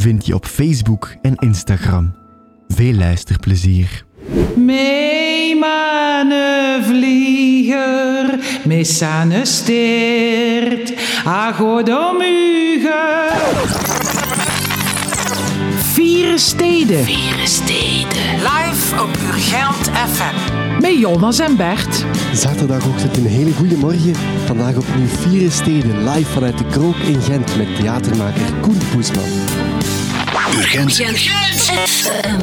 vind je op Facebook en Instagram. Veel luisterplezier. Mee vlieger, mee sane steert, agodomuge. Vieren Steden. Vieren Steden. Live op Urgent FM. Met Jonas en Bert. Zaterdagochtend een hele goede morgen. Vandaag opnieuw Vieren Steden live vanuit de Krook in Gent met theatermaker Koen Poesman. Urgent. FM.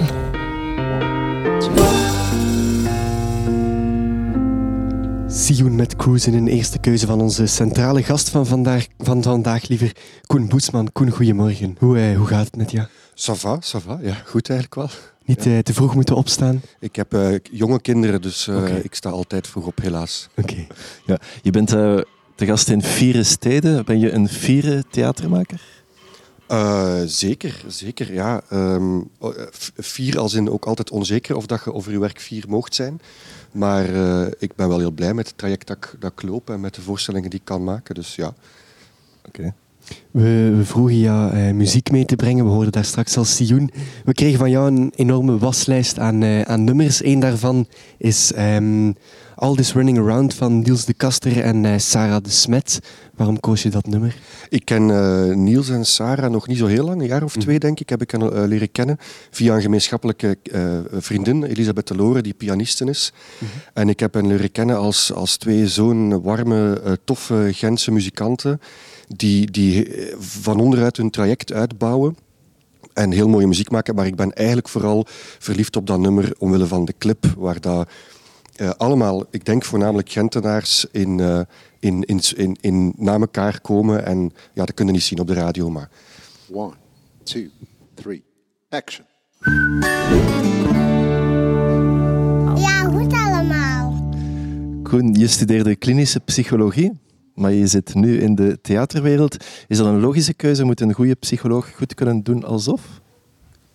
Met Cruise in een eerste keuze van onze centrale gast van vandaag, van vandaag liever Koen Boesman. Koen, goedemorgen. Hoe, eh, hoe gaat het met jou? Ça va, ça va. Ja, goed eigenlijk wel. Niet eh, te vroeg moeten opstaan? Ik heb eh, jonge kinderen, dus eh, ik sta altijd vroeg op, helaas. Oké. Ja, je bent eh te gast in Vieren Steden. Ben je een Vieren theatermaker? Eh, zeker, zeker. Ja. Vier als in ook altijd onzeker of dat je over je werk vier moogt zijn. Maar eh, ik ben wel heel blij met het traject dat ik, dat ik loop en met de voorstellingen die ik kan maken. Dus ja. Oké. We, we vroegen jou eh, muziek mee te brengen. We hoorden daar straks al Sioen. We kregen van jou een enorme waslijst aan, eh, aan nummers. Eén daarvan is ehm, All This Running Around van Niels de Kaster en eh, Sarah de Smet. Waarom koos je dat nummer? Ik ken Niels en Sarah nog niet zo heel lang, een jaar of twee denk ik, heb ik hen leren kennen via een gemeenschappelijke vriendin, Elisabeth Delore, die pianiste is. En ik heb hen leren kennen als, als twee zo'n warme, toffe Gentse muzikanten die, die eh, van onderuit hun traject uitbouwen en heel mooie muziek maken. Maar ik ben eigenlijk vooral verliefd op dat nummer omwille van de clip, waar dat eh, allemaal, ik denk voornamelijk Gentenaars, in, eh, in, in, in, in, na elkaar komen. En ja, dat kun je niet zien op de radio, maar One, two, three, action. Ja, goed allemaal. Koen, je studeerde klinische psychologie, maar je zit nu in de theaterwereld. Is dat een logische keuze? Moet een goede psycholoog goed kunnen doen alsof?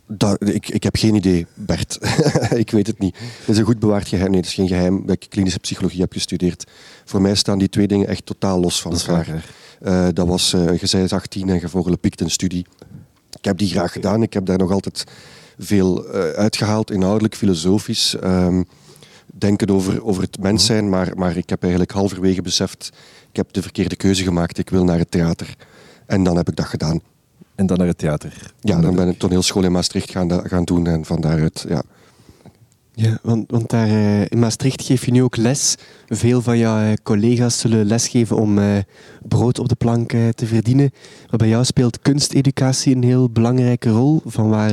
dat, ik, ik heb geen idee, Bert. ik weet het niet. Het is een goed bewaard geheim. Nee, het is geen geheim dat ik klinische psychologie heb gestudeerd. Voor mij staan die twee dingen echt totaal los van Dat elkaar. waar. Eh, dat was, eh je zei 18 en je vogelpiekt een studie. Ik heb die graag gedaan. Ik heb daar nog altijd veel eh, uitgehaald, inhoudelijk, filosofisch. ehm, denken over, over het mens zijn. Maar, maar ik heb eigenlijk halverwege beseft, ik heb de verkeerde keuze gemaakt. Ik wil naar het theater. En dan heb ik dat gedaan. En dan naar het theater. Ja, dan ben ik toneelschool in Maastricht gaan, gaan doen en van daaruit, ja. Ja, want, want daar eh, in Maastricht geef je nu ook les. Veel van jouw eh, collega's zullen lesgeven om eh, brood op de plank te verdienen. Maar bij jou speelt kunsteducatie een heel belangrijke rol. Van waar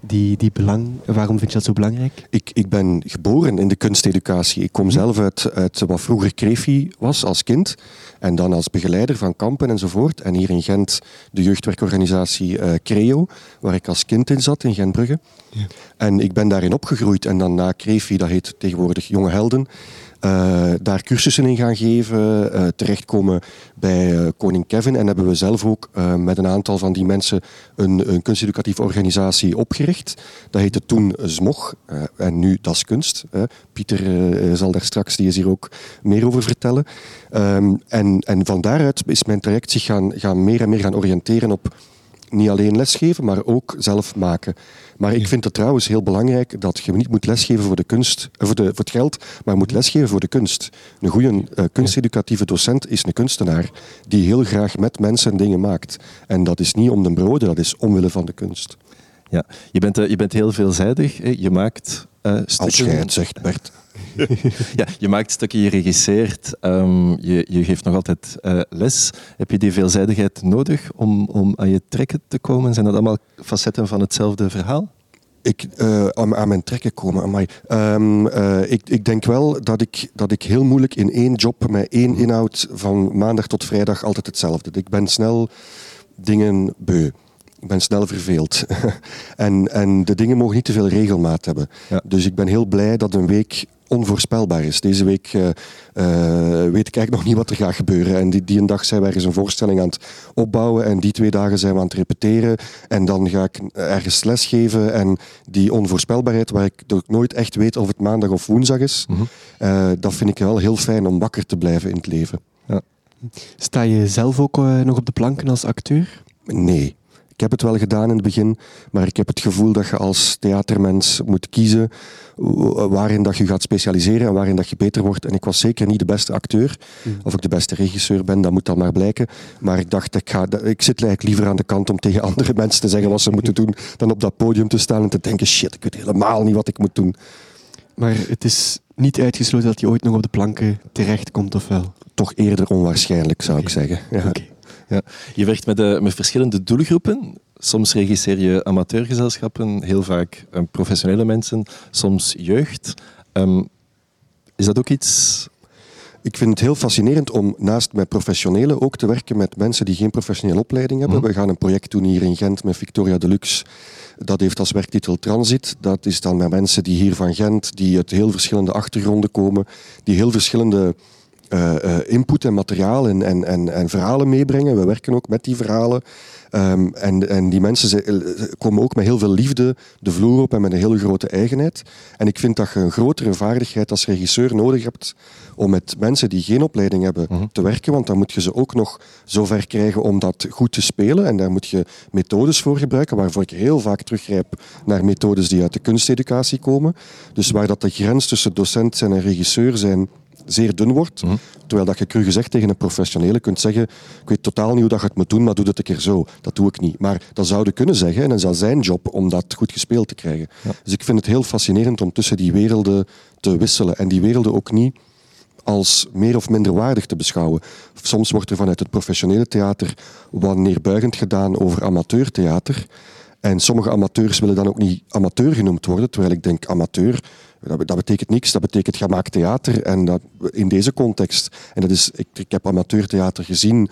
die, die belang, waarom vind je dat zo belangrijk? Ik, ik ben geboren in de kunsteducatie. Ik kom zelf uit, uit wat vroeger Krefi was als kind. En dan als begeleider van kampen enzovoort. En hier in Gent de jeugdwerkorganisatie Creo, waar ik als kind in zat, in Gentbrugge. En ik ben daarin opgegroeid. En dan na Krefi, dat heet tegenwoordig Jonge Helden, eh, daar cursussen in gaan geven, eh, terechtkomen bij eh, Koning Kevin. En hebben we zelf ook met een aantal van die mensen een, een kunsteducatieve organisatie opgericht. Dat heette toen ZMOG en nu Das Kunst. Pieter zal daar straks, die is hier ook meer over vertellen. Ehm, en, en van daaruit is mijn traject zich gaan, gaan meer en meer gaan oriënteren op niet alleen lesgeven, maar ook zelf maken. Maar ik vind het trouwens heel belangrijk dat je niet moet lesgeven voor, de kunst, eh, voor, de, voor het geld, maar moet lesgeven voor de kunst. Een goede eh, kunsteducatieve docent is een kunstenaar die heel graag met mensen dingen maakt. En dat is niet om de broden, dat is omwille van de kunst. Ja. Je, bent, eh, je bent heel veelzijdig. Je maakt Als stukken. jij het zegt, Bert. Ja, je maakt stukken, je regisseert, ehm, je, je geeft nog altijd eh, les. Heb je die veelzijdigheid nodig om, om aan je trekken te komen? Zijn dat allemaal facetten van hetzelfde verhaal? Ik, eh, aan, aan mijn trekken komen. Amai. Ehm, eh, ik, ik denk wel dat ik, dat ik heel moeilijk in één job met één inhoud van maandag tot vrijdag altijd hetzelfde. Ik ben snel dingen beu. Ik ben snel verveeld. en, en de dingen mogen niet te veel regelmaat hebben. Ja. Dus ik ben heel blij dat een week onvoorspelbaar is. Deze week eh, eh, weet ik eigenlijk nog niet wat er gaat gebeuren. En die, die een dag zijn we ergens een voorstelling aan het opbouwen. En die twee dagen zijn we aan het repeteren. En dan ga ik ergens lesgeven. En die onvoorspelbaarheid, waar ik nooit echt weet of het maandag of woensdag is, Mhm. eh, dat vind ik wel heel fijn om wakker te blijven in het leven. Sta je zelf ook nog op de planken als acteur? Nee. Ik heb het wel gedaan in het begin, maar ik heb het gevoel dat je als theatermens moet kiezen waarin dat je gaat specialiseren en waarin dat je beter wordt. En ik was zeker niet de beste acteur, of ik de beste regisseur ben, dat moet dan maar blijken. Maar ik dacht, ik, ga, ik zit eigenlijk liever aan de kant om tegen andere mensen te zeggen wat ze moeten doen, dan op dat podium te staan en te denken, shit, ik weet helemaal niet wat ik moet doen. Maar het is niet uitgesloten dat je ooit nog op de planken terechtkomt, of wel? Toch eerder onwaarschijnlijk, zou ik zeggen. Ja. Oké. Ja. Je werkt met, eh, met verschillende doelgroepen. Soms regisseer je amateurgezelschappen, heel vaak eh, professionele mensen, soms jeugd. Ehm, is dat ook iets... Ik vind het heel fascinerend om naast met professionelen ook te werken met mensen die geen professionele opleiding hebben. Mhm. We gaan een project doen hier in Gent met Victoria Deluxe. Dat heeft als werktitel Transit. Dat is dan met mensen die hier van Gent, die uit heel verschillende achtergronden komen, die heel verschillende eh, eh, input en materiaal en, en, en, en verhalen meebrengen. We werken ook met die verhalen. Ehm, en, en die mensen ze- eh, komen ook met heel veel liefde de vloer op en met een hele grote eigenheid. En ik vind dat je een grotere vaardigheid als regisseur nodig hebt om met mensen die geen opleiding hebben Mhm. te werken. Want dan moet je ze ook nog zover krijgen om dat goed te spelen. En daar moet je methodes voor gebruiken, waarvoor ik heel vaak teruggrijp naar methodes die uit de kunsteducatie komen. Dus waar dat de grens tussen docent zijn en regisseur zijn zeer dun wordt. Mhm. Terwijl dat je cru gezegd tegen een professionele kunt zeggen ik weet totaal niet hoe dat je het moet doen, maar doe het een keer zo. Dat doe ik niet. Maar dat zou je kunnen zeggen en dan is dat zijn job om dat goed gespeeld te krijgen. Dus ik vind het heel fascinerend om tussen die werelden te wisselen. En die werelden ook niet als meer of minder waardig te beschouwen. Soms wordt er vanuit het professionele theater wat neerbuigend gedaan over amateurtheater. En sommige amateurs willen dan ook niet amateur genoemd worden, terwijl ik denk amateur, dat, dat betekent niks, dat betekent gemaakt theater. En dat, in deze context, en dat is, ik, ik heb amateurtheater gezien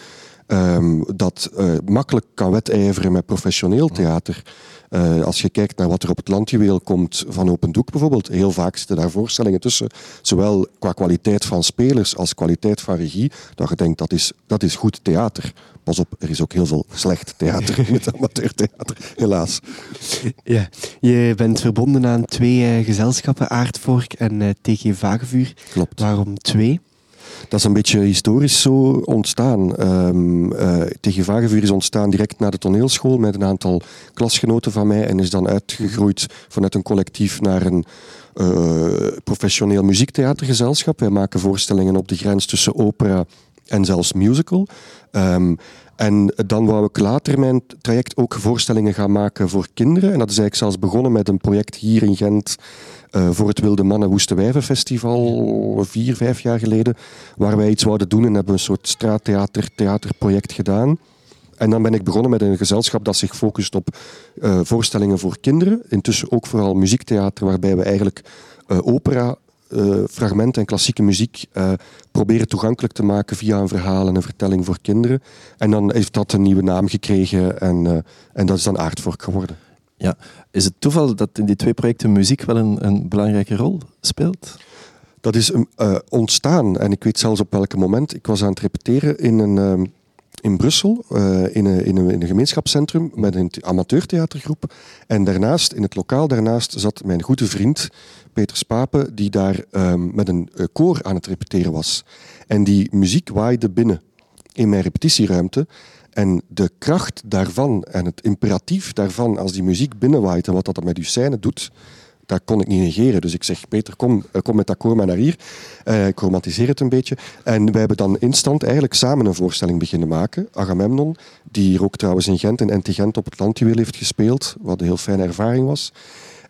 ehm, dat eh, makkelijk kan wedijveren met professioneel theater. Eh, als je kijkt naar wat er op het landjuweel komt van Open Doek bijvoorbeeld, heel vaak zitten daar voorstellingen tussen, zowel qua kwaliteit van spelers als kwaliteit van regie, dat je denkt dat is, dat is goed theater. Pas op, er is ook heel veel slecht theater in het amateurtheater, helaas. Ja. Je bent verbonden aan twee eh, gezelschappen, Aardvork en eh, TG Vagevuur. Klopt. Waarom twee? Dat is een beetje historisch zo ontstaan. Eh, Tegen Vagevuur is ontstaan direct na de toneelschool met een aantal klasgenoten van mij en is dan uitgegroeid vanuit een collectief naar een eh, professioneel muziektheatergezelschap. Wij maken voorstellingen op de grens tussen opera en zelfs musical. Ehm, en dan wou ik later mijn traject ook voorstellingen gaan maken voor kinderen. En dat is eigenlijk zelfs begonnen met een project hier in Gent eh, voor het Wilde Mannen Woeste Wijven Festival, vier, vijf jaar geleden, waar wij iets wouden doen en hebben een soort straattheater, theaterproject gedaan. En dan ben ik begonnen met een gezelschap dat zich focust op eh, voorstellingen voor kinderen. Intussen ook vooral muziektheater, waarbij we eigenlijk eh, opera, fragmenten en klassieke muziek eh, proberen toegankelijk te maken via een verhaal en een vertelling voor kinderen. En dan heeft dat een nieuwe naam gekregen en, eh, en dat is dan Aardvork geworden. Ja. Is het toeval dat in die twee projecten muziek wel een, een belangrijke rol speelt? Dat is eh, ontstaan en ik weet zelfs op welk moment. Ik was aan het repeteren in, een, ehm, in Brussel, eh, in, een, in, een, in een gemeenschapscentrum met een th- amateurtheatergroep. En daarnaast, in het lokaal daarnaast, zat mijn goede vriend Peter Spapen, die daar ehm, met een eh, koor aan het repeteren was. En die muziek waaide binnen in mijn repetitieruimte. En de kracht daarvan en het imperatief daarvan, als die muziek binnenwaait en wat dat met uw scène doet, dat kon ik niet negeren. Dus ik zeg, Peter, kom, eh, kom met dat koor maar naar hier. Eh, ik romantiseer het een beetje. En wij hebben dan instant eigenlijk samen een voorstelling beginnen maken. Agamemnon, die hier ook trouwens in Gent en NT Gent op het landjuweel heeft gespeeld, wat een heel fijne ervaring was.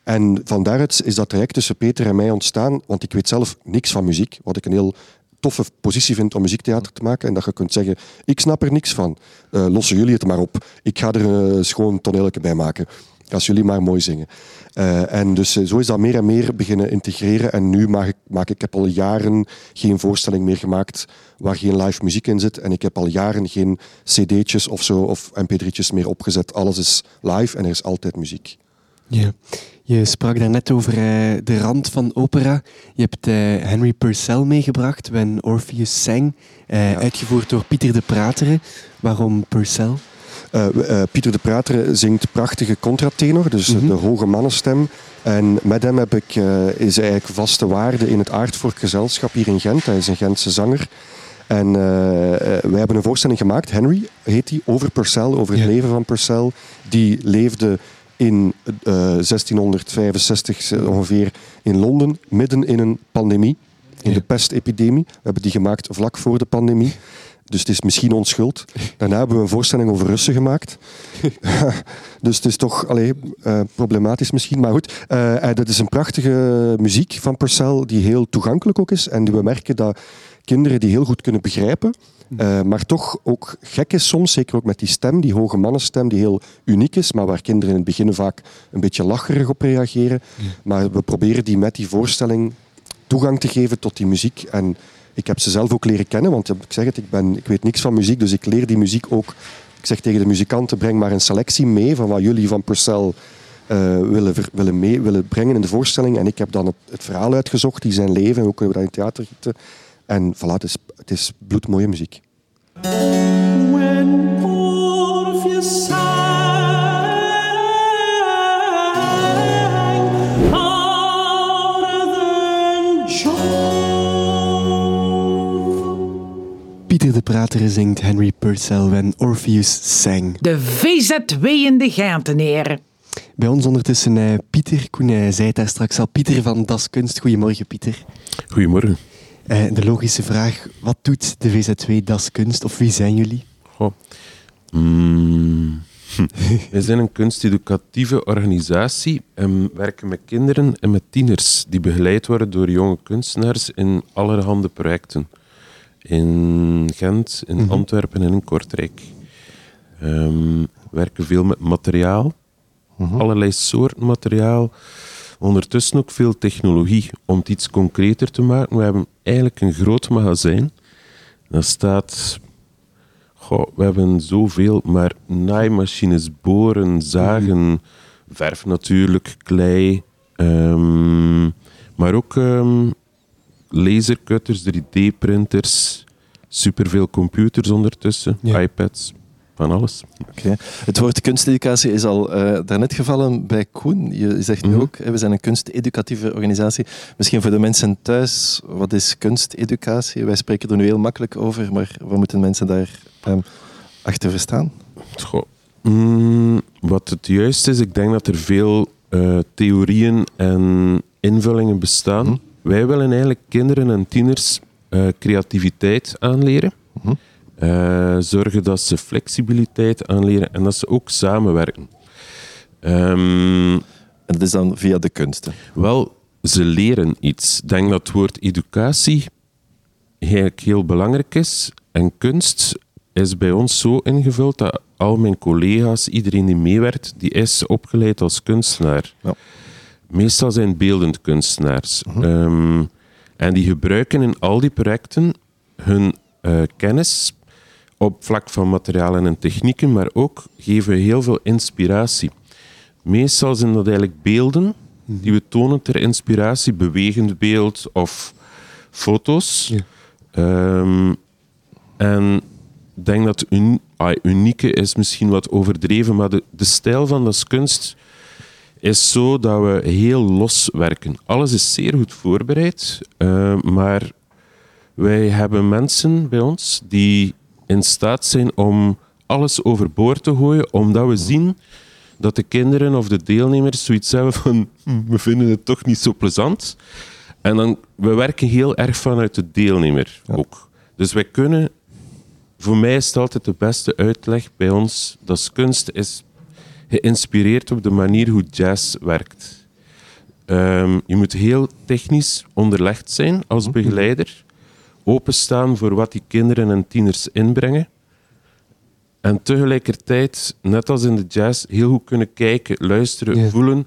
En van daaruit is dat traject tussen Peter en mij ontstaan, want ik weet zelf niks van muziek, wat ik een heel toffe positie vind om muziektheater te maken. En dat je kunt zeggen, ik snap er niks van. Eh, lossen jullie het maar op. Ik ga er een schoon toneeltje bij maken. als jullie maar mooi zingen. Uh, en dus uh, zo is dat meer en meer beginnen integreren. En nu maak ik, maak, ik heb al jaren geen voorstelling meer gemaakt waar geen live muziek in zit. En ik heb al jaren geen cd'tjes of zo of mp3'tjes meer opgezet. Alles is live en er is altijd muziek. Ja. Je sprak daarnet over uh, de rand van opera. Je hebt Henry Purcell meegebracht, When Orpheus Sang, ja. uitgevoerd door Pieter de Prateren. Waarom Purcell? Pieter de Prater zingt prachtige contratenor, dus mm -hmm. de hoge mannenstem. En met hem heb ik, is eigenlijk vaste waarde in het Aardvork gezelschap hier in Gent. Hij is een Gentse zanger. En wij hebben een voorstelling gemaakt, Henry heet die, over Purcell, over het ja. leven van Purcell. Die leefde in 1665 ongeveer in Londen, midden in een pandemie, in ja. de pestepidemie. We hebben die gemaakt vlak voor de pandemie. Dus het is misschien onschuld. Daarna hebben we een voorstelling over Russen gemaakt. dus het is toch allee, uh, problematisch misschien. Maar goed, uh, dat is een prachtige muziek van Purcell die heel toegankelijk ook is. En die we merken dat kinderen die heel goed kunnen begrijpen. Uh, maar toch ook gek is soms, zeker ook met die stem, die hoge mannenstem die heel uniek is, maar waar kinderen in het begin vaak een beetje lacherig op reageren. Ja. Maar we proberen die met die voorstelling toegang te geven tot die muziek. En ik heb ze zelf ook leren kennen, want ik zeg het, ik, ben, ik weet niks van muziek, dus ik leer die muziek ook. Ik zeg tegen de muzikanten, breng maar een selectie mee van wat jullie van Purcell uh, willen, willen, mee, willen brengen in de voorstelling. En ik heb dan het, het verhaal uitgezocht, die zijn leven, en hoe kunnen we dat in theater gieten. En voilà, het is, het is bloedmooie muziek. When Orpheus Pieter de Prater zingt Henry Purcell when Orpheus sang. De VZW in de. Bij ons ondertussen uh, Pieter. Koen uh, zei het daar straks al. Pieter van Das Kunst. Goedemorgen, Pieter. Goedemorgen. Uh, de logische vraag, wat doet de VZW Das Kunst? Of wie zijn jullie? Goh. Mm. Wij zijn een kunsteducatieve organisatie en werken met kinderen en met tieners die begeleid worden door jonge kunstenaars in allerhande projecten in Gent, in mhm. Antwerpen en in Kortrijk. Um, werken veel met materiaal, mhm. allerlei soorten materiaal. Ondertussen ook veel technologie om het iets concreter te maken. We hebben eigenlijk een groot magazijn. Dat staat. Goh, we hebben zoveel, maar naaimachines, boren, zagen, verf natuurlijk, klei. Um, maar ook um, lasercutters, 3D-printers, superveel computers ondertussen, iPads, van alles. Okay. Het woord kunsteducatie is al uh, daarnet gevallen bij Koen. Je zegt nu mm -hmm. ook, we zijn een kunsteducatieve organisatie. Misschien voor de mensen thuis, wat is kunsteducatie? Wij spreken er nu heel makkelijk over, maar wat moeten mensen daar um, achter verstaan? Goh. Mm, wat het juist is, ik denk dat er veel uh, theorieën en invullingen bestaan. -hmm. Wij willen eigenlijk kinderen en tieners uh, creativiteit aanleren. Uh, zorgen dat ze flexibiliteit aanleren en dat ze ook samenwerken. Um, en dat is dan via de kunsten? Wel, ze leren iets. Ik denk dat het woord educatie eigenlijk heel belangrijk is. En kunst is bij ons zo ingevuld dat al mijn collega's, iedereen die meewerkt, die is opgeleid als kunstenaar. Ja. Meestal zijn beeldend kunstenaars. Uh-huh. Um, en die gebruiken in al die projecten hun uh, kennis op vlak van materialen en technieken, maar ook geven heel veel inspiratie. Meestal zijn dat eigenlijk beelden die we tonen ter inspiratie, bewegend beeld of foto's. Ja. Um, en ik denk dat un ah, unieke is misschien wat overdreven, maar de, de stijl van dat kunst is zo dat we heel los werken. Alles is zeer goed voorbereid, uh, maar wij hebben mensen bij ons die in staat zijn om alles overboord te gooien, omdat we zien dat de kinderen of de deelnemers zoiets hebben van hm, we vinden het toch niet zo plezant. En dan, we werken heel erg vanuit de deelnemer ook. Dus wij kunnen, voor mij is het altijd de beste uitleg bij ons, dat kunst is geïnspireerd op de manier hoe jazz werkt. Um, je moet heel technisch onderlegd zijn als mhm. begeleider, openstaan voor wat die kinderen en tieners inbrengen. En tegelijkertijd, net als in de jazz, heel goed kunnen kijken, luisteren, Ja. voelen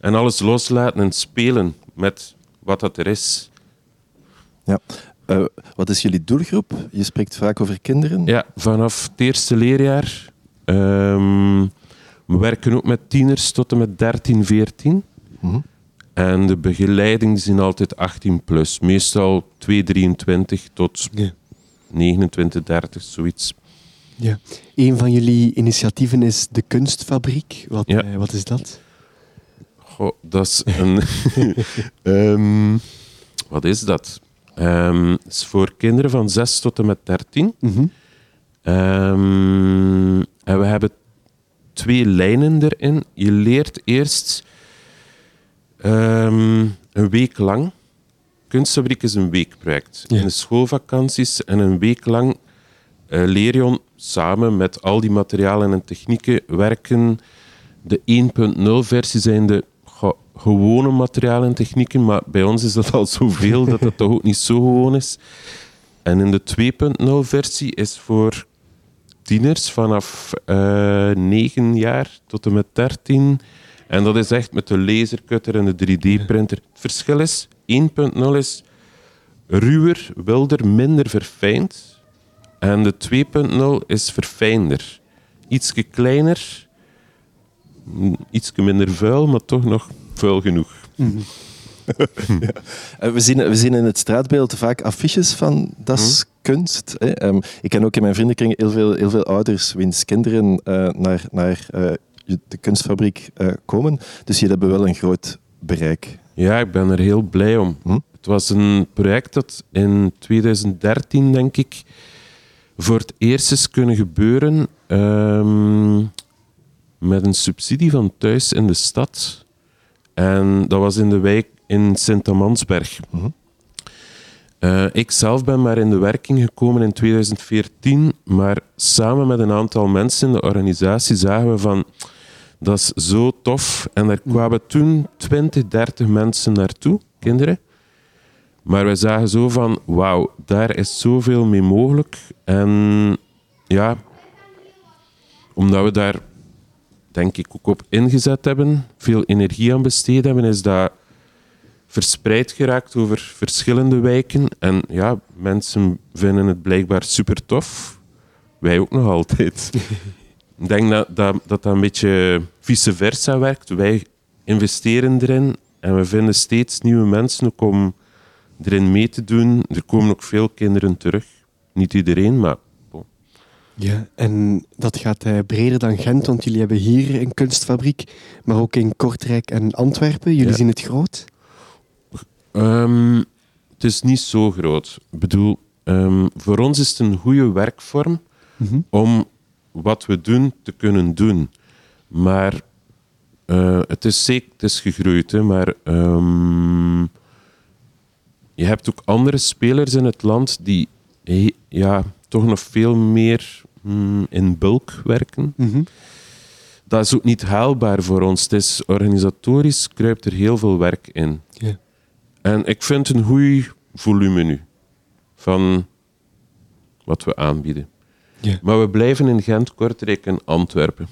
en alles loslaten en spelen met wat dat er is. Ja. Eh, wat is jullie doelgroep? Je spreekt vaak over kinderen. Ja, vanaf het eerste leerjaar. Ehm, we werken ook met tieners tot en met 13, 14. Mhm. En de begeleiding zijn altijd 18 plus. Meestal 2, 23 tot Ja. 29, 30, zoiets. Ja. Een van jullie initiatieven is de Kunstfabriek. Wat, Ja. eh, wat is dat? Goh, dat is een... Ehm, wat is dat? Ehm, Het is voor kinderen van 6 tot en met 13. Mhm. Ehm, en we hebben twee lijnen erin. Je leert eerst ehm, een week lang. Kunstfabriek is een weekproject. Ja. In de schoolvakanties en een week lang leer je samen met al die materialen en technieken werken. De 1.0-versie zijn de gewone materialen en technieken, maar bij ons is dat al zoveel dat dat toch ook niet zo gewoon is. En in de 2.0-versie is voor tieners vanaf eh 9 jaar tot en met 13. En dat is echt met de lasercutter en de 3D-printer. Het verschil is, 1.0 is ruwer, wilder, minder verfijnd. En de 2.0 is verfijnder. Ietsje kleiner, ietsje minder vuil, maar toch nog vuil genoeg. Eh, we, zien, we zien in het straatbeeld vaak affiches van dat is kunst. Hè. Ehm, ik ken ook in mijn vriendenkring heel veel, heel veel ouders wiens kinderen eh, naar, naar eh, de kunstfabriek eh, komen. Dus jullie hebben wel een groot bereik. Ja, ik ben er heel blij om. Hm? Het was een project dat in 2013, denk ik, voor het eerst is kunnen gebeuren ehm, met een subsidie van Thuis in de Stad. En dat was in de wijk in Sint-Amansberg. Mhm. Eh, ik zelf ben maar in de werking gekomen in 2014, maar samen met een aantal mensen in de organisatie zagen we van dat is zo tof. En er kwamen toen 20, 30 mensen naartoe, kinderen. Maar we zagen zo van, wauw, daar is zoveel mee mogelijk. En ja, omdat we daar, denk ik, ook op ingezet hebben, veel energie aan besteed hebben, is dat verspreid geraakt over verschillende wijken. En ja, mensen vinden het blijkbaar super tof. Wij ook nog altijd. Ik denk dat dat, dat een beetje vice versa werkt. Wij investeren erin en we vinden steeds nieuwe mensen ook om erin mee te doen. Er komen ook veel kinderen terug. Niet iedereen, maar Ja, en dat gaat eh, breder dan Gent, want jullie hebben hier een kunstfabriek, maar ook in Kortrijk en Antwerpen. Jullie Ja. zien het groot. Ehm, het is niet zo groot. Ik bedoel, ehm, voor ons is het een goede werkvorm Mhm. om wat we doen te kunnen doen. Maar eh, het is zeker het is gegroeid, hè, maar ehm, je hebt ook andere spelers in het land die ja, toch nog veel meer mm, in bulk werken. Mhm. Dat is ook niet haalbaar voor ons. Het is organisatorisch kruipt er heel veel werk in. En ik vind een goed volume nu van wat we aanbieden. Ja. Maar we blijven in Gent, Kortrijk en Antwerpen.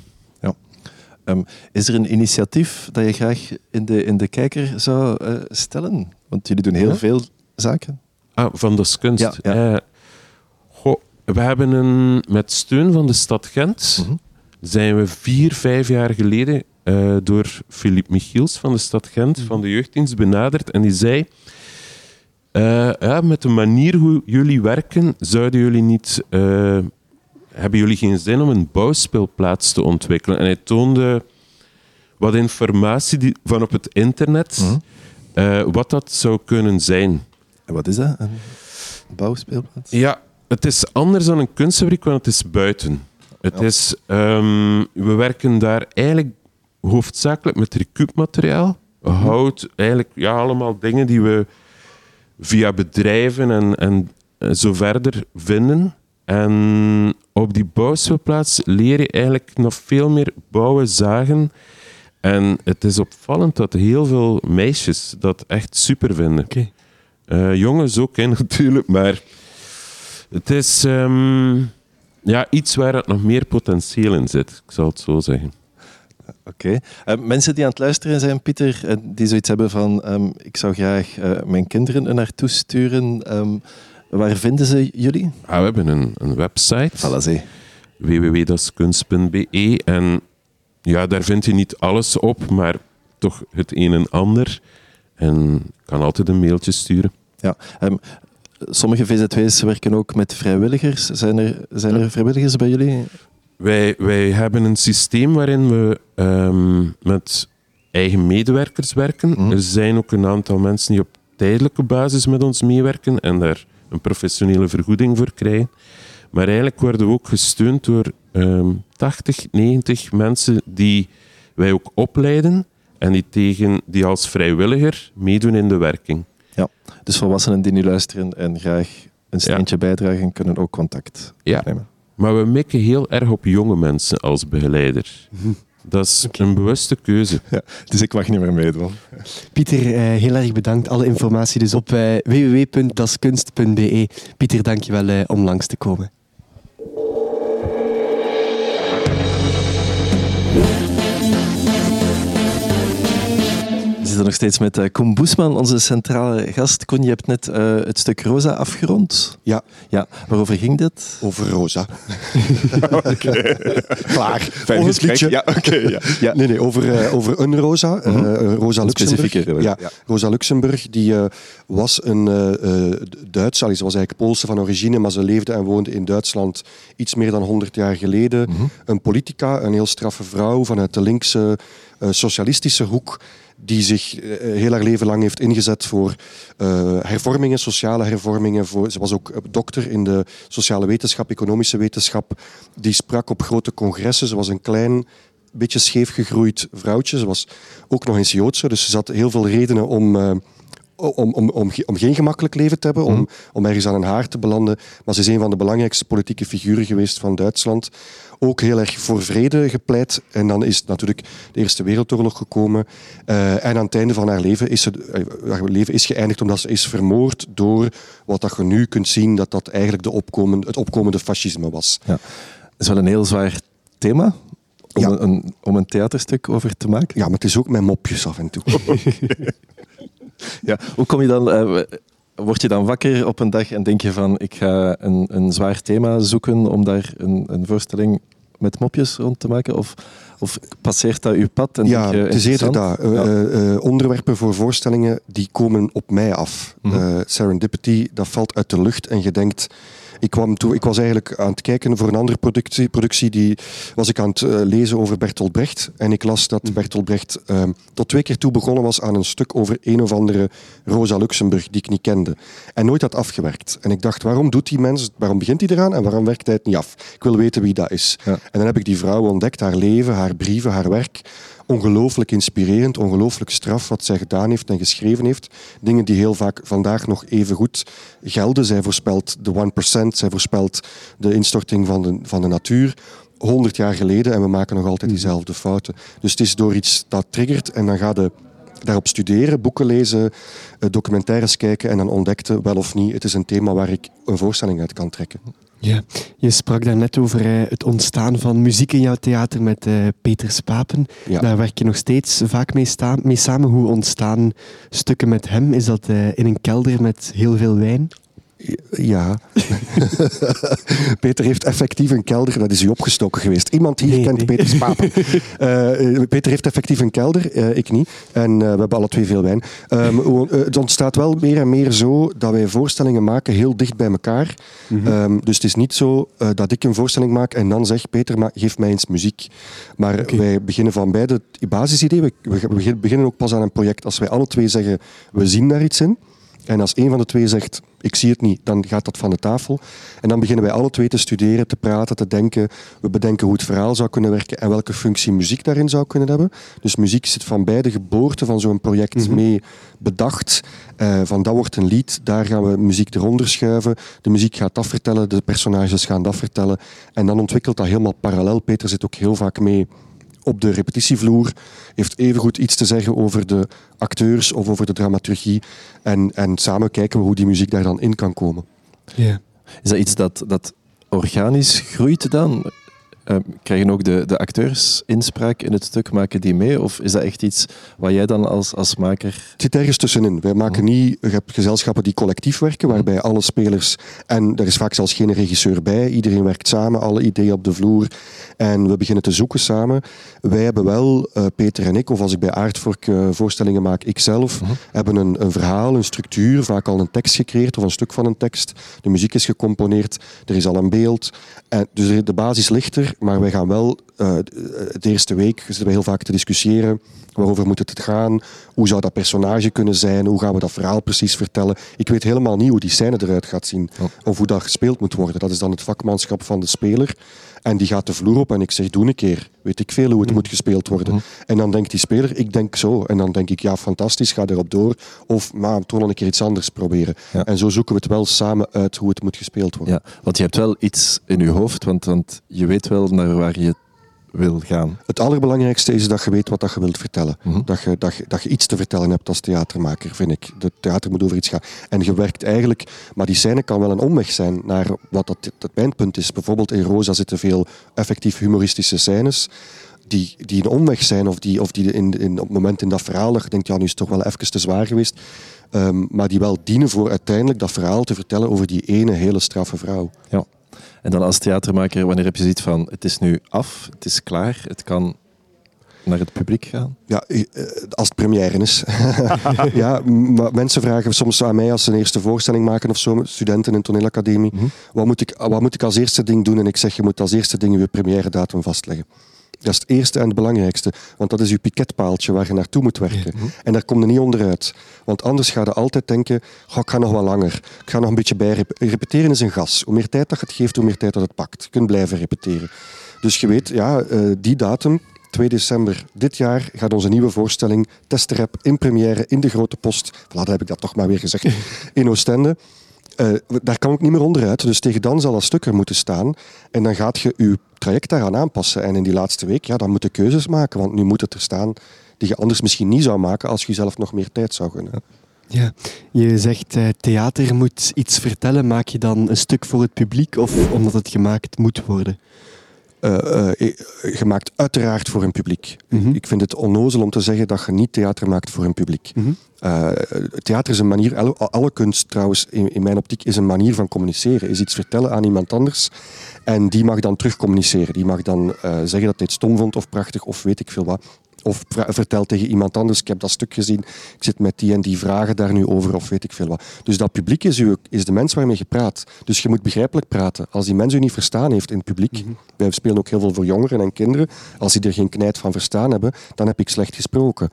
Ehm, is er een initiatief dat je graag in de, in de kijker zou eh, stellen? Want jullie doen heel Ja. veel zaken. Ah, van de kunst. Ja, ja. Eh, goh, we hebben een, met steun van de stad Gent Mhm. zijn we vier, vijf jaar geleden eh, door Philippe Michiels van de stad Gent, van de jeugddienst, benaderd. En die zei, ja, met de manier hoe jullie werken, zouden jullie niet... hebben jullie geen zin om een bouwspeelplaats te ontwikkelen? En hij toonde wat informatie die, van op het internet, Mhm. eh, wat dat zou kunnen zijn. En wat is dat? Een bouwspeelplaats? Ja, het is anders dan een kunstfabriek, want het is buiten. Het Ja. is, ehm, we werken daar eigenlijk hoofdzakelijk met recuupmateriaal. Hout, eigenlijk ja, allemaal dingen die we via bedrijven en, en eh, zo verder vinden. En op die bouwspeelplaats leer je eigenlijk nog veel meer bouwen, zagen. En het is opvallend dat heel veel meisjes dat echt super vinden. Oké. Eh, jongens ook, hè, natuurlijk, maar het is... ehm, ja, iets waar het nog meer potentieel in zit, ik zal het zo zeggen. Oké. Eh, mensen die aan het luisteren zijn, Pieter, en die zoiets hebben van ehm, ik zou graag eh, mijn kinderen er naartoe sturen. ehm, waar vinden ze jullie? Ah, we hebben een, een website, www.daskunst.be. En ja, daar vind je niet alles op, maar toch het een en ander. En kan altijd een mailtje sturen. Ja. ehm, sommige VZW's werken ook met vrijwilligers. Zijn er, zijn er vrijwilligers bij jullie? Wij, wij hebben een systeem waarin we ehm, met eigen medewerkers werken. Mhm. Er zijn ook een aantal mensen die op tijdelijke basis met ons meewerken en daar een professionele vergoeding voor krijgen. Maar eigenlijk worden we ook gesteund door ehm 80, 90 mensen die wij ook opleiden en die, tegen, die als vrijwilliger meedoen in de werking. Ja. Dus volwassenen die nu luisteren en graag een steentje bijdragen, kunnen ook contact Ja. opnemen. Maar we mikken heel erg op jonge mensen als begeleider. Dat is een bewuste keuze. Ja, dus ik mag niet meer meedoen. Pieter, eh, heel erg bedankt. Alle informatie dus op eh, www.daskunst.be. Pieter, dankjewel eh, om langs te komen. Zitten nog steeds met eh, Koen Boesman, onze centrale gast. Koen, je hebt net eh, het stuk Rosa afgerond. Ja. ja. Waarover ging dit? Over Rosa. Klaar. Fijn gesprek. liedje. Ja, oké. ja. ja. Nee, nee, over, eh, over een Rosa. Mhm. Rosa Luxemburg. specifieke Ja, ja. Rosa Luxemburg, die was een allee, ze was eigenlijk Poolse van origine, maar ze leefde en woonde in Duitsland iets meer dan 100 jaar geleden. Mhm. Een politica, een heel straffe vrouw vanuit de linkse socialistische hoek, die zich eh, heel haar leven lang heeft ingezet voor eh, hervormingen, sociale hervormingen. Voor, ze was ook eh, dokter in de sociale wetenschap, economische wetenschap. Die sprak op grote congressen. Ze was een klein, beetje scheef gegroeid vrouwtje. Ze was ook nog eens Joodse, dus ze had heel veel redenen om... eh, om, om, om, om geen gemakkelijk leven te hebben, om, om ergens aan een haar te belanden. Maar ze is een van de belangrijkste politieke figuren geweest van Duitsland. Ook heel erg voor vrede gepleit. En dan is natuurlijk de Eerste Wereldoorlog gekomen. Eh, en aan het einde van haar leven is, ze, eh, haar leven is geëindigd omdat ze is vermoord door wat dat je nu kunt zien dat dat eigenlijk de opkomende, het opkomende fascisme was. Ja. Dat is wel een heel zwaar thema om, Ja. een, om een theaterstuk over te maken. Ja, maar het is ook met mopjes af en toe. Ja. Hoe kom je dan... eh, word je dan wakker op een dag en denk je van ik ga een, een zwaar thema zoeken om daar een, een voorstelling met mopjes rond te maken? Of, of passeert dat uw pad? En Ja, het is eerder dat. Eh, Ja. eh, eh, onderwerpen voor voorstellingen die komen op mij af. Mhm. Serendipity, dat valt uit de lucht en je denkt... Ik, kwam toe, ik was eigenlijk aan het kijken voor een andere productie. productie die was ik aan het eh, lezen over Bertolt Brecht. En ik las dat Bertolt Brecht ehm, tot twee keer toe begonnen was aan een stuk over een of andere Rosa Luxemburg die ik niet kende. En nooit had afgewerkt. En ik dacht, waarom doet die mens, waarom begint hij eraan en waarom werkt hij het niet af? Ik wil weten wie dat is. Ja. En dan heb ik die vrouw ontdekt, haar leven, haar brieven, haar werk. Ongelooflijk inspirerend, ongelooflijk straf wat zij gedaan heeft en geschreven heeft. Dingen die heel vaak vandaag nog even goed gelden. Zij voorspelt de 1%, zij voorspelt de instorting van de, van de natuur. 100 jaar geleden en we maken nog altijd diezelfde fouten. Dus het is door iets dat triggert en dan ga je daarop studeren, boeken lezen, eh, documentaires kijken en dan ontdekte wel of niet, het is een thema waar ik een voorstelling uit kan trekken. Ja, je sprak daarnet over eh, het ontstaan van muziek in jouw theater met eh, Peter Spapen. Ja. Daar werk je nog steeds vaak mee, mee samen. Hoe ontstaan stukken met hem? Is dat eh, in een kelder met heel veel wijn? Ja. Peter heeft effectief een kelder, dat is u opgestoken geweest. Iemand hier Nee, kent nee. Peter Spapen. Eh, eh, Peter heeft effectief een kelder, eh, ik niet. En we hebben alle twee veel wijn. Ehm, eh, het ontstaat wel meer en meer zo dat wij voorstellingen maken heel dicht bij elkaar. Ehm, dus het is niet zo dat ik een voorstelling maak en dan zeg Peter, geef mij eens muziek. Maar wij beginnen van beide het basisidee. We, we begin- beginnen ook pas aan een project als wij alle twee zeggen, we zien daar iets in. En als een van de twee zegt, ik zie het niet, dan gaat dat van de tafel. En dan beginnen wij alle twee te studeren, te praten, te denken. We bedenken hoe het verhaal zou kunnen werken en welke functie muziek daarin zou kunnen hebben. Dus muziek zit van bij de geboorte van zo'n project mee bedacht. Eh, van dat wordt een lied, daar gaan we muziek eronder schuiven. De muziek gaat dat vertellen, de personages gaan dat vertellen. En dan ontwikkelt dat helemaal parallel. Peter zit ook heel vaak mee op de repetitievloer, heeft evengoed iets te zeggen over de acteurs of over de dramaturgie. En, en samen kijken we hoe die muziek daar dan in kan komen. Ja. Is dat iets dat, dat organisch groeit dan? Uh, krijgen ook de, de acteurs inspraak in het stuk? Maken die mee? Of is dat echt iets wat jij dan als, als maker... Het zit ergens tussenin. Wij maken niet... Je hebt gezelschappen die collectief werken, waarbij alle spelers... En er is vaak zelfs geen regisseur bij. Iedereen werkt samen, alle ideeën op de vloer. En we beginnen te zoeken samen. Wij hebben wel, uh, Peter en ik, of als ik bij Aardvork uh, voorstellingen maak, ikzelf, -huh. hebben een, een verhaal, een structuur, vaak al een tekst gecreëerd of een stuk van een tekst. De muziek is gecomponeerd, er is al een beeld. En dus de basis ligt er, maar wij gaan wel uh, de eerste week zitten we heel vaak te discussiëren. Waarover moet het gaan? Hoe zou dat personage kunnen zijn? Hoe gaan we dat verhaal precies vertellen? Ik weet helemaal niet hoe die scène eruit gaat zien. Of hoe dat gespeeld moet worden. Dat is dan het vakmanschap van de speler. En die gaat de vloer op en ik zeg, doe een keer. Weet ik veel hoe het mm. moet gespeeld worden. Mm. En dan denkt die speler, ik denk zo. En dan denk ik, ja, fantastisch, ga erop door. Of, maar toch nog een keer iets anders proberen. Ja. En zo zoeken we het wel samen uit hoe het moet gespeeld worden. Ja, want je hebt wel iets in je hoofd, want, want je weet wel naar waar je wil gaan. Het allerbelangrijkste is dat je weet wat dat je wilt vertellen. Mm -hmm. dat, je, dat, je, dat je iets te vertellen hebt als theatermaker, vind ik. De theater moet over iets gaan. En je werkt eigenlijk... Maar die scène kan wel een omweg zijn naar wat dat, het pijnpunt is. Bijvoorbeeld in Rosa zitten veel effectief humoristische scènes die, die een omweg zijn of die, of die in, in, op het moment in dat verhaal dat je denkt, ja, nu is het toch wel even te zwaar geweest. Um, maar die wel dienen voor uiteindelijk dat verhaal te vertellen over die ene hele straffe vrouw. Ja. En dan als theatermaker, wanneer heb je zoiets van, het is nu af, het is klaar, het kan naar het publiek gaan? Ja, als het première is. ja, maar mensen vragen soms aan mij als ze een eerste voorstelling maken of zo, studenten in een toneelacademie, mm -hmm. wat, moet ik, wat moet ik als eerste ding doen? En ik zeg, je moet als eerste ding je première datum vastleggen. Dat is het eerste en het belangrijkste. Want dat is je piketpaaltje waar je naartoe moet werken. Ja. En daar kom je niet onderuit. Want anders ga je altijd denken, oh, ik ga nog wat langer. Ik ga nog een beetje bij. Repeteren is een gas. Hoe meer tijd dat het geeft, hoe meer tijd dat het pakt. Je kunt blijven repeteren. Dus je weet, ja, uh, die datum, 2 december dit jaar, gaat onze nieuwe voorstelling Testrep in première in de Grote Post. Voilà, dat heb ik dat toch maar weer gezegd. In Oostende. Uh, daar kan ik niet meer onderuit. Dus tegen dan zal dat stuk er moeten staan. En dan gaat je je traject daaraan aanpassen. En in die laatste week, ja, dan moet keuzes maken. Want nu moet het er staan die je anders misschien niet zou maken als je jezelf nog meer tijd zou gunnen. Ja, je zegt uh, theater moet iets vertellen. Maak je dan een stuk voor het publiek of omdat het gemaakt moet worden? Uh, uh, gemaakt uiteraard voor een publiek. Mm -hmm. Ik vind het onnozel om te zeggen dat je niet theater maakt voor een publiek. Mm -hmm. uh, theater is een manier, alle, alle kunst trouwens, in, in, mijn optiek, is een manier van communiceren. Is iets vertellen aan iemand anders en die mag dan terug communiceren. Die mag dan zeggen dat hij het stom vond of prachtig of weet ik veel wat. Of vertel tegen iemand anders, ik heb dat stuk gezien, ik zit met die en die vragen daar nu over, of weet ik veel wat. Dus dat publiek is, u, is de mens waarmee je praat. Dus je moet begrijpelijk praten. Als die mens u niet verstaan heeft in het publiek, mm -hmm. wij spelen ook heel veel voor jongeren en kinderen, als die er geen knijt van verstaan hebben, dan heb ik slecht gesproken.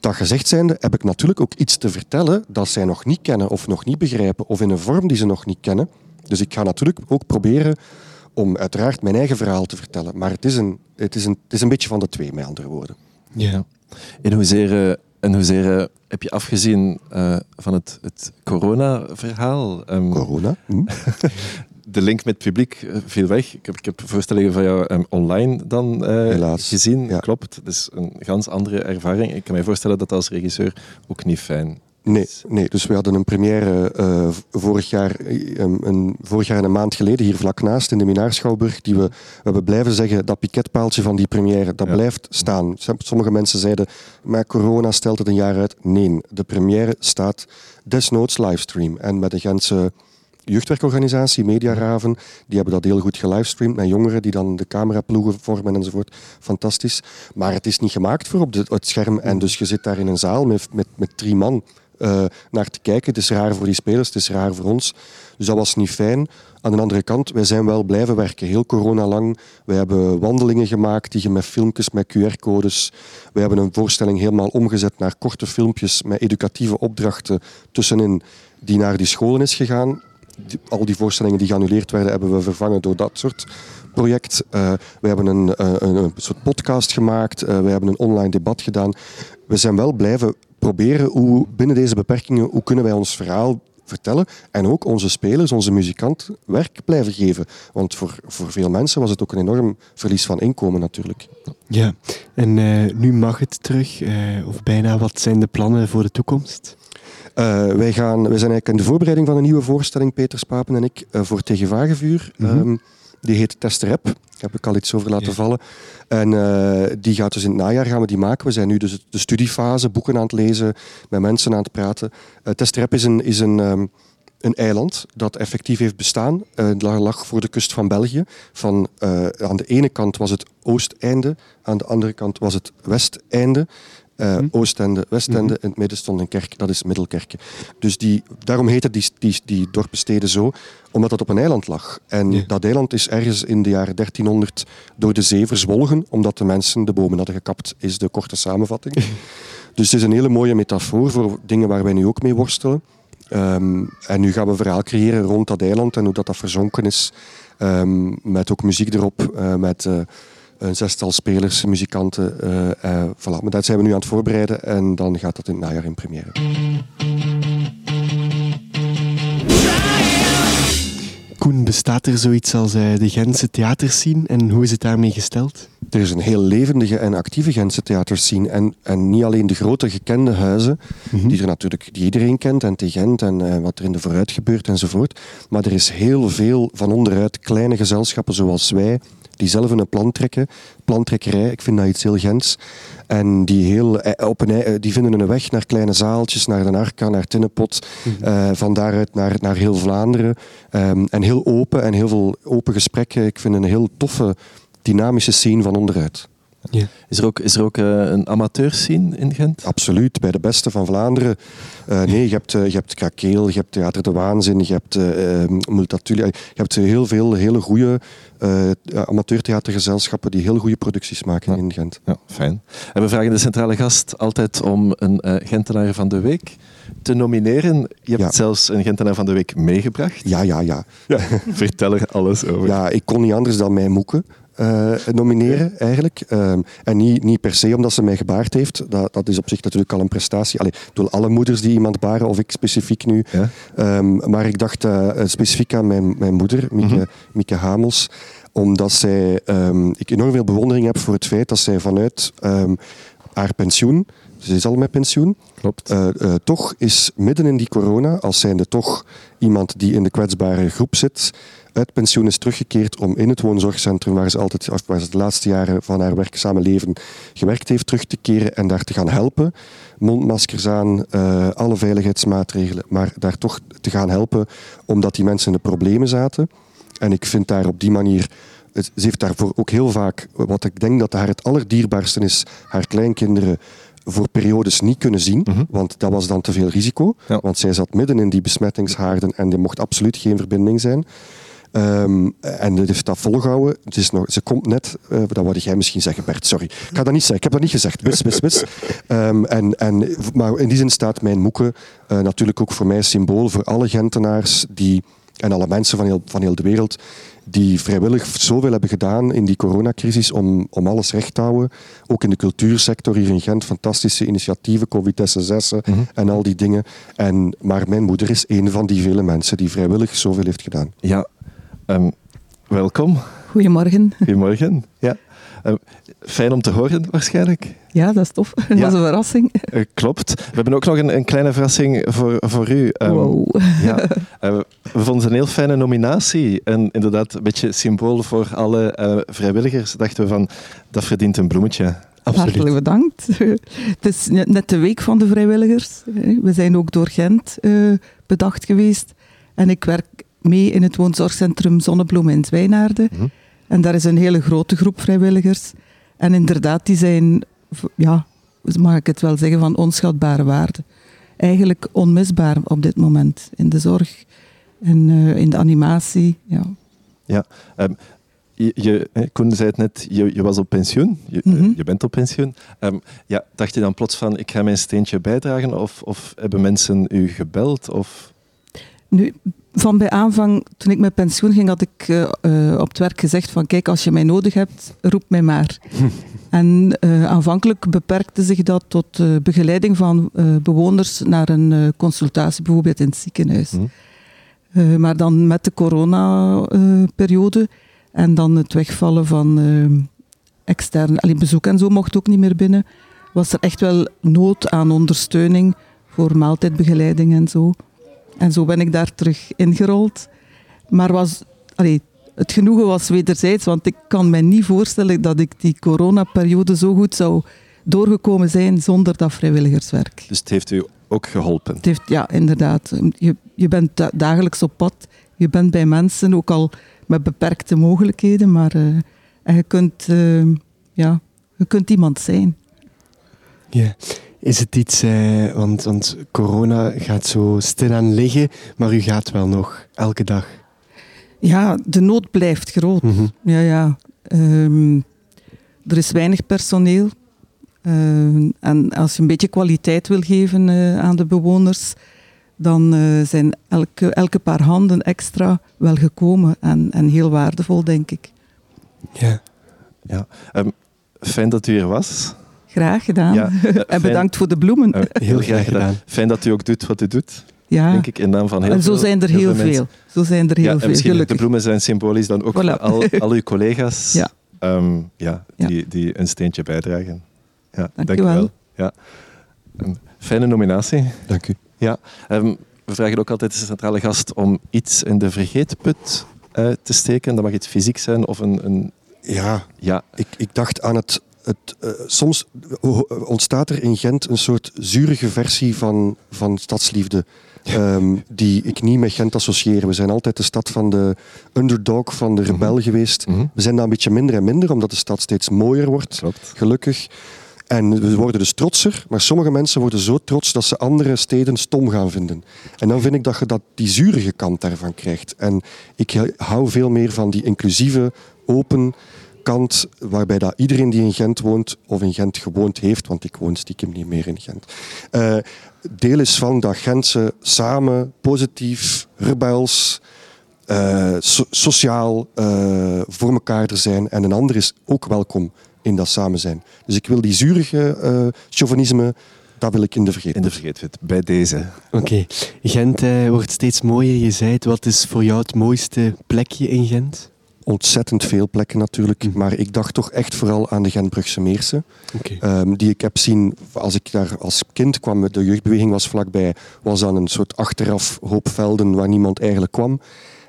Dat gezegd zijnde heb ik natuurlijk ook iets te vertellen dat zij nog niet kennen of nog niet begrijpen, of in een vorm die ze nog niet kennen. Dus ik ga natuurlijk ook proberen om uiteraard mijn eigen verhaal te vertellen. Maar het is een, het is een, het is een beetje van de twee, met andere woorden. Ja. In hoeverre, in hoeverre heb je afgezien uh, van het, het corona-verhaal? Um, corona? Hm? de link met het publiek viel weg. Ik heb, ik heb voorstellingen van jou um, online dan uh, gezien. Ja. Klopt, dat is een ganz andere ervaring. Ik kan me voorstellen dat als regisseur ook niet fijn Nee, nee, dus we hadden een première uh, vorig, jaar, um, een, vorig jaar en een maand geleden hier vlak naast in de Minaarschouwburg. Die we, we hebben blijven zeggen, dat piketpaaltje van die première, dat ja. blijft staan. Sommige mensen zeiden, maar corona stelt het een jaar uit. Nee, de première staat desnoods livestream. En met de Gentse jeugdwerkorganisatie, Mediaraven, die hebben dat heel goed gelivestreamd met jongeren die dan de cameraploegen vormen enzovoort. Fantastisch. Maar het is niet gemaakt voor op de, het scherm. En dus je zit daar in een zaal met, met, met drie man uh, naar te kijken. Het is raar voor die spelers, het is raar voor ons. Dus dat was niet fijn. Aan de andere kant, wij zijn wel blijven werken, heel corona lang. We hebben wandelingen gemaakt die met filmpjes, met QR-codes. We hebben een voorstelling helemaal omgezet naar korte filmpjes met educatieve opdrachten tussenin, die naar die scholen is gegaan. Al die voorstellingen die geannuleerd werden, hebben we vervangen door dat soort project. Uh, we hebben een, uh, een, een, soort podcast gemaakt. We hebben een online debat gedaan. We zijn wel blijven proberen hoe binnen deze beperkingen, hoe kunnen wij ons verhaal vertellen en ook onze spelers, onze muzikant werk blijven geven. Want voor, voor veel mensen was het ook een enorm verlies van inkomen natuurlijk. Ja, en uh, nu mag het terug, uh, of bijna. Wat zijn de plannen voor de toekomst? Eh, wij, gaan, wij zijn eigenlijk in de voorbereiding van een nieuwe voorstelling, Peter Spapen en ik, uh, voor Tegen Vagevuur. Mhm. Ehm, die heet Testerep. Daar heb ik al iets over laten vallen. En eh, die gaat dus in het najaar gaan we die maken. We zijn nu dus de studiefase, boeken aan het lezen, met mensen aan het praten. Uh, Testerep is een, is een, um, een eiland dat effectief heeft bestaan. Uh, het lag voor de kust van België. Van, aan de ene kant was het oosteinde, aan de andere kant was het westeinde. Uh. Oostende, Westende, in het midden stond een kerk, dat is Middelkerke. Dus die, daarom heette die, die, die dorpensteden zo, omdat dat op een eiland lag. En Ja. dat eiland is ergens in de jaren 1300 door de zee verzwolgen, omdat de mensen de bomen hadden gekapt, is de korte samenvatting. dus het is een hele mooie metafoor voor dingen waar wij nu ook mee worstelen. Ehm, en nu gaan we een verhaal creëren rond dat eiland en hoe dat, dat verzonken is. Ehm, met ook muziek erop, uh, met... Uh, een zestal spelers, muzikanten. Uh, uh, voilà. Maar dat zijn we nu aan het voorbereiden en dan gaat dat in het najaar in première. Koen, bestaat er zoiets als uh, de Gentse theaterscene en hoe is het daarmee gesteld? Er is een heel levendige en actieve Gentse theaterscene. En, en niet alleen de grote gekende huizen, mm -hmm. die, er natuurlijk, die iedereen kent, en te Gent en wat er in de vooruit gebeurt enzovoort. Maar er is heel veel van onderuit kleine gezelschappen zoals wij, die zelf een plan trekken. Plantrekkerij, ik vind dat iets heel Gents. En die, heel, op een, die vinden een weg naar kleine zaaltjes, naar de Arca, naar Tinnepot. Mm -hmm. uh, van daaruit naar, naar heel Vlaanderen. Um, en heel open en heel veel open gesprekken. Ik vind een heel toffe, dynamische scene van onderuit. Ja. Is er ook, is er ook uh, een amateurscene in Gent? Absoluut, bij de beste van Vlaanderen. Uh, nee, je hebt, uh, je hebt Krakeel, je hebt Theater de Waanzin, je hebt Multatuli. Je hebt heel veel hele goede amateurtheatergezelschappen die heel goede producties maken ja. in Gent. Ja, fijn. En we vragen de centrale gast altijd om een Gentenaar van de Week te nomineren. Je hebt Ja. zelfs een Gentenaar van de Week meegebracht. Ja, ja, ja. Vertel er alles over. Ja, ik kon niet anders dan mij moeken. Eh, nomineren eigenlijk. Ehm, en niet, niet per se omdat ze mij gebaard heeft. Dat, dat is op zich natuurlijk al een prestatie. Allee, ik bedoel, alle moeders die iemand baren, of ik specifiek nu. Ja. Ehm, maar ik dacht eh, specifiek aan mijn, mijn moeder, Mieke, Mhm. Mieke Hamels. Omdat zij, ehm, ik enorm veel bewondering heb voor het feit dat zij vanuit haar pensioen, ze is al met pensioen, Klopt. eh, toch is midden in die corona, als zijnde toch iemand die in de kwetsbare groep zit, uit pensioen is teruggekeerd om in het woonzorgcentrum, waar ze, altijd, waar ze de laatste jaren van haar werkzame leven gewerkt heeft, terug te keren en daar te gaan helpen. Mondmaskers aan, eh, alle veiligheidsmaatregelen, maar daar toch te gaan helpen omdat die mensen in de problemen zaten. En ik vind daar op die manier ze heeft daarvoor ook heel vaak, wat ik denk dat haar het allerdierbaarste is, haar kleinkinderen voor periodes niet kunnen zien, Mhm. want dat was dan te veel risico. Ja. Want zij zat midden in die besmettingshaarden en er mocht absoluut geen verbinding zijn. Ehm, en dit heeft dat volgehouden. Het is nog, ze komt net, eh, dat wou jij misschien zeggen, Bert, sorry. Ik ga dat niet zeggen, ik heb dat niet gezegd. Wis, wis, wis. Ehm, en, en, maar in die zin staat mijn moeke eh, natuurlijk ook voor mij symbool voor alle Gentenaars die, en alle mensen van heel, van heel de wereld die vrijwillig zoveel hebben gedaan in die coronacrisis om, om alles recht te houden. Ook in de cultuursector hier in Gent, fantastische initiatieven, COVID-SSS Mhm. en al die dingen. En, maar mijn moeder is een van die vele mensen die vrijwillig zoveel heeft gedaan. Ja, ehm, welkom. Goedemorgen. Goedemorgen. Ja. Ehm, fijn om te horen, waarschijnlijk. Ja, dat is tof. Dat was een verrassing. Eh, klopt. We hebben ook nog een, een kleine verrassing voor, voor u. Ehm, Wow. Ja, eh, we vonden het een heel fijne nominatie. En inderdaad, een beetje symbool voor alle eh, vrijwilligers. Dachten we van, dat verdient een bloemetje. Hartelijk bedankt. Het is net de week van de vrijwilligers. We zijn ook door Gent eh, bedacht geweest. En ik werk mee in het woonzorgcentrum Zonnebloem in Zwijnaarden. Mhm. En daar is een hele grote groep vrijwilligers. En inderdaad, die zijn, ja, mag ik het wel zeggen, van onschatbare waarde. Eigenlijk onmisbaar op dit moment in de zorg en eh, in de animatie. Ja. Ja. ehm, je, je, Koen zei het net, je, je was op pensioen. Je, eh, Mhm. je bent op pensioen. Ehm, ja, dacht je dan plots van, ik ga mijn steentje bijdragen? Of, of hebben mensen u gebeld? Of... Nu, van bij aanvang, toen ik met pensioen ging, had ik eh, eh, op het werk gezegd van kijk, als je mij nodig hebt, roep mij maar. en eh, aanvankelijk beperkte zich dat tot begeleiding van bewoners naar een consultatie, bijvoorbeeld in het ziekenhuis. Eh, maar dan met de corona-periode en dan het wegvallen van eh externe allee, bezoek en zo mocht ook niet meer binnen, was er echt wel nood aan ondersteuning voor maaltijdbegeleiding en zo. En zo ben ik daar terug ingerold. Maar was, allee, het genoegen was wederzijds, want ik kan me niet voorstellen dat ik die coronaperiode zo goed zou doorgekomen zijn zonder dat vrijwilligerswerk. Dus het heeft u ook geholpen? Het heeft, ja, inderdaad. Je, je bent dagelijks op pad. Je bent bij mensen, ook al met beperkte mogelijkheden, maar uh, en je, kunt, uh, ja, je kunt iemand zijn. Ja. Is het iets, uh, want, want corona gaat zo stilaan liggen, maar u gaat wel nog elke dag? Ja, de nood blijft groot. Mhm. Ja, ja. Um, er is weinig personeel. Uh, en als je een beetje kwaliteit wil geven uh, aan de bewoners, dan uh, zijn elke, elke paar handen extra wel gekomen en, en heel waardevol, denk ik. Ja. ja. Um, fijn dat u hier was. Graag gedaan. Ja, en bedankt voor de bloemen. heel graag gedaan. Fijn dat u ook doet wat u doet. Ja. Denk ik, in naam van heel en zo veel, zijn er heel, veel. veel. Zo zijn er heel ja, veel, misschien gelukkig. De bloemen zijn symbolisch dan ook Voilà. voor al, al uw collega's ja. Um, ja, die, die een steentje bijdragen. Ja, dank, dank u wel. Ja. Een fijne nominatie. Dank u. Ja, um, we vragen ook altijd de centrale gast om iets in de vergeetput uh, te steken. Dat mag iets fysiek zijn of een... een... Ja, ja. Ik, ik dacht aan het... het uh, soms ontstaat er in Gent een soort zurige versie van, van stadsliefde. Um, die ik niet met Gent associeer. We zijn altijd de stad van de underdog, van de rebel mm-hmm. geweest. Mm-hmm. We zijn daar een beetje minder en minder, omdat de stad steeds mooier wordt. Klopt. Gelukkig. En we worden dus trotser, maar sommige mensen worden zo trots dat ze andere steden stom gaan vinden. En dan vind ik dat je dat, die zurige kant daarvan krijgt. En ik hou veel meer van die inclusieve, open kant, waarbij dat iedereen die in Gent woont, of in Gent gewoond heeft, want ik woon stiekem niet meer in Gent, uh, deel is van dat Gentse samen, positief, rebels, uh, so sociaal uh, voor elkaar er zijn. En een ander is ook welkom in dat samen zijn. Dus ik wil die zurige uh, chauvinisme, dat wil ik in de vergeten. In de vergeten, bij deze. Oké. Okay. Gent wordt steeds mooier. Je zei het, wat is voor jou het mooiste plekje in Gent? Ontzettend veel plekken natuurlijk. Mm. Maar ik dacht toch echt vooral aan de Gentbrugse Meersen. Okay. Um, die ik heb zien, als ik daar als kind kwam, de jeugdbeweging was vlakbij, was dan een soort achteraf hoop velden waar niemand eigenlijk kwam.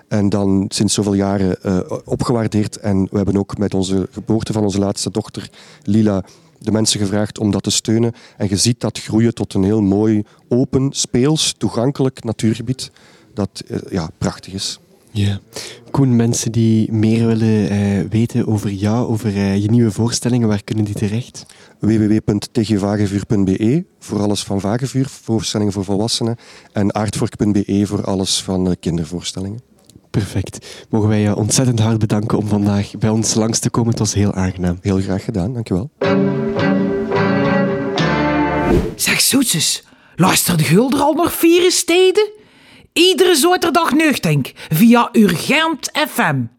En dan sinds zoveel jaren uh, opgewaardeerd. En we hebben ook met onze geboorte van onze laatste dochter, Lila, de mensen gevraagd om dat te steunen. En je ziet dat groeien tot een heel mooi, open, speels, toegankelijk natuurgebied. Dat uh, ja, prachtig is. Ja. Koen, mensen die meer willen uh, weten over jou, over uh, je nieuwe voorstellingen, waar kunnen die terecht? www.tgvagevuur.be voor alles van Vagevuur, voorstellingen voor volwassenen. En aardvork.be voor alles van uh, kindervoorstellingen. Perfect. Mogen wij je ontzettend hard bedanken om vandaag bij ons langs te komen. Het was heel aangenaam. Heel graag gedaan, dankjewel. Zeg zoetjes, luister de Gulder al nog vier steden? Iedere zaterdag nuchtink via Urgent FM.